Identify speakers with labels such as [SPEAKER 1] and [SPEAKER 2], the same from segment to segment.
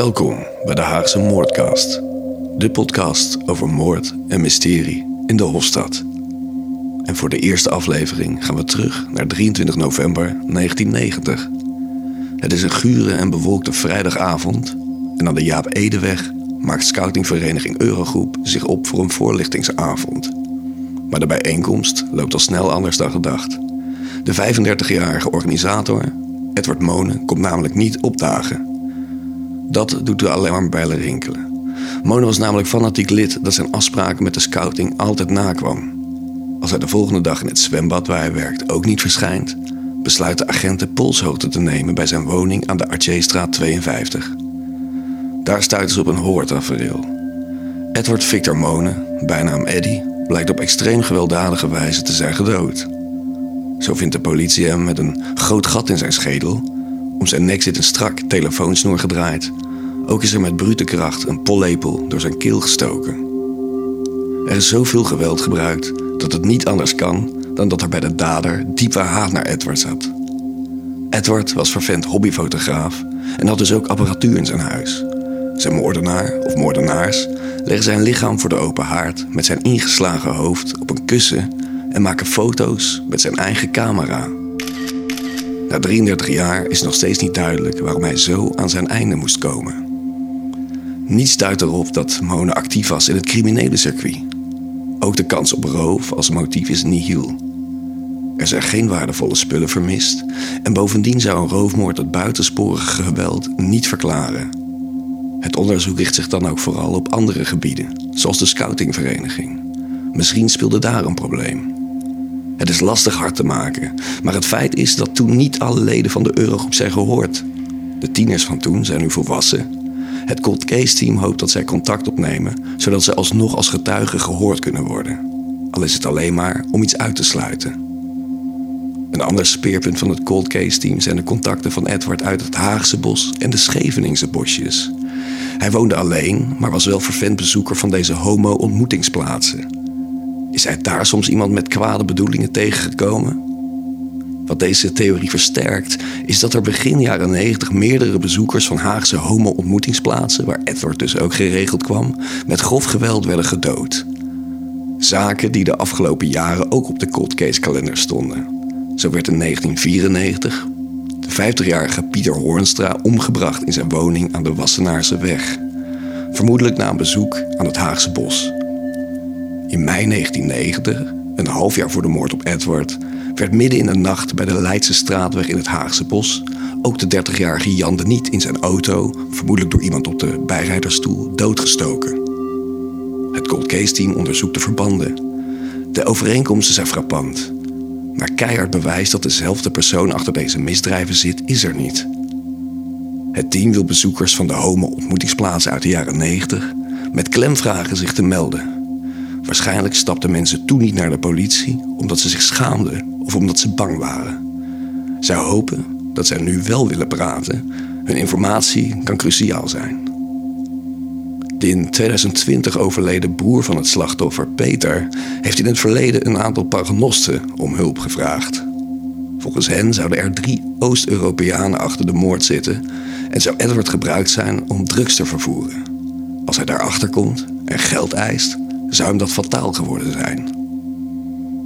[SPEAKER 1] Welkom bij de Haagse Moordcast. De podcast over moord en mysterie in de Hofstad. En voor de eerste aflevering gaan we terug naar 23 november 1990. Het is een gure en bewolkte vrijdagavond en aan de Jaap Edeweg maakt scoutingvereniging Eurogroep zich op voor een voorlichtingsavond. Maar de bijeenkomst loopt al snel anders dan gedacht. De 35-jarige organisator, Edward Monen, komt namelijk niet opdagen. Dat doet de alarmbellen rinkelen. Monen was namelijk fanatiek lid dat zijn afspraken met de scouting altijd nakwam. Als hij de volgende dag in het zwembad waar hij werkt ook niet verschijnt, besluit de agent polshoogte te nemen bij zijn woning aan de Archeestraat 52. Daar stuiten ze op een hoortafereel. Edward Victor Monen, bijnaam Eddie, blijkt op extreem gewelddadige wijze te zijn gedood. Zo vindt de politie hem met een groot gat in zijn schedel. Om zijn nek zit een strak telefoonsnoer gedraaid. Ook is er met brute kracht een pollepel door zijn keel gestoken. Er is zoveel geweld gebruikt dat het niet anders kan dan dat er bij de dader diepe haat naar Edward zat. Edward was vervent hobbyfotograaf en had dus ook apparatuur in zijn huis. Zijn moordenaar of moordenaars leggen zijn lichaam voor de open haard met zijn ingeslagen hoofd op een kussen en maken foto's met zijn eigen camera. Na 33 jaar is nog steeds niet duidelijk waarom hij zo aan zijn einde moest komen. Niets duidt erop dat Mone actief was in het criminele circuit. Ook de kans op roof als motief is nihil. Er zijn geen waardevolle spullen vermist en bovendien zou een roofmoord het buitensporige geweld niet verklaren. Het onderzoek richt zich dan ook vooral op andere gebieden, zoals de scoutingvereniging. Misschien speelde daar een probleem. Het is lastig hard te maken, maar het feit is dat toen niet alle leden van de Eurogroep zijn gehoord. De tieners van toen zijn nu volwassen. Het cold case team hoopt dat zij contact opnemen, zodat ze alsnog als getuigen gehoord kunnen worden. Al is het alleen maar om iets uit te sluiten. Een ander speerpunt van het cold case team zijn de contacten van Edward uit het Haagse bos en de Scheveningse bosjes. Hij woonde alleen, maar was wel vervent bezoeker van deze homo-ontmoetingsplaatsen. Is hij daar soms iemand met kwade bedoelingen tegengekomen? Wat deze theorie versterkt, is dat er begin jaren 90 meerdere bezoekers van Haagse homo-ontmoetingsplaatsen, waar Edward dus ook geregeld kwam, met grof geweld werden gedood. Zaken die de afgelopen jaren ook op de cold case kalender stonden. Zo werd in 1994 de 50-jarige Pieter Hoornstra omgebracht in zijn woning aan de Wassenaarse weg. Vermoedelijk na een bezoek aan het Haagse bos. In mei 1990, een half jaar voor de moord op Edward, werd midden in de nacht bij de Leidse straatweg in het Haagse bos ook de 30-jarige Jan de Niet in zijn auto, vermoedelijk door iemand op de bijrijdersstoel, doodgestoken. Het cold case team onderzoekt de verbanden. De overeenkomsten zijn frappant. Maar keihard bewijs dat dezelfde persoon achter deze misdrijven zit, is er niet. Het team wil bezoekers van de homo-ontmoetingsplaatsen uit de jaren 90 met klem vragen zich te melden. Waarschijnlijk stapten mensen toen niet naar de politie omdat ze zich schaamden of omdat ze bang waren. Zij hopen dat zij nu wel willen praten. Hun informatie kan cruciaal zijn. De in 2020 overleden broer van het slachtoffer, Peter, heeft in het verleden een aantal paragnosten om hulp gevraagd. Volgens hen zouden er drie Oost-Europeanen achter de moord zitten en zou Edward gebruikt zijn om drugs te vervoeren. Als hij daarachter komt en geld eist, zou hem dat fataal geworden zijn.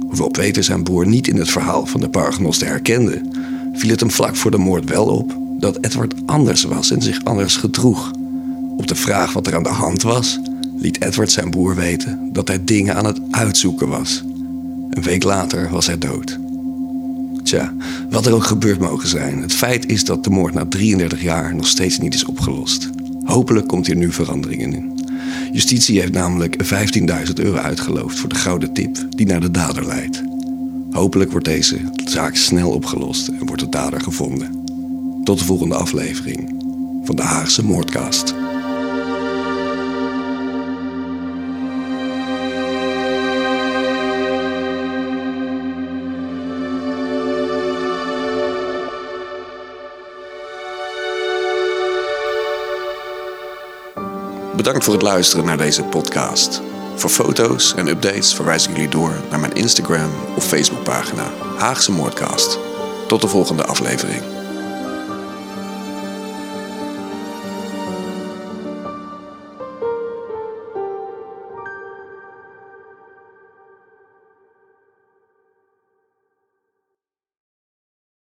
[SPEAKER 1] Hoewel Peter zijn broer niet in het verhaal van de paragnosten herkende, viel het hem vlak voor de moord wel op dat Edward anders was en zich anders gedroeg. Op de vraag wat er aan de hand was, liet Edward zijn broer weten dat hij dingen aan het uitzoeken was. Een week later was hij dood. Tja, wat er ook gebeurd mogen zijn, het feit is dat de moord na 33 jaar nog steeds niet is opgelost. Hopelijk komt hier nu veranderingen in. Justitie heeft namelijk 15.000 euro uitgeloofd voor de gouden tip die naar de dader leidt. Hopelijk wordt deze zaak snel opgelost en wordt de dader gevonden. Tot de volgende aflevering van de Haagse Moordcast. Bedankt voor het luisteren naar deze podcast. Voor foto's en updates verwijs ik jullie door naar mijn Instagram of Facebookpagina Haagse Moordcast. Tot de volgende aflevering.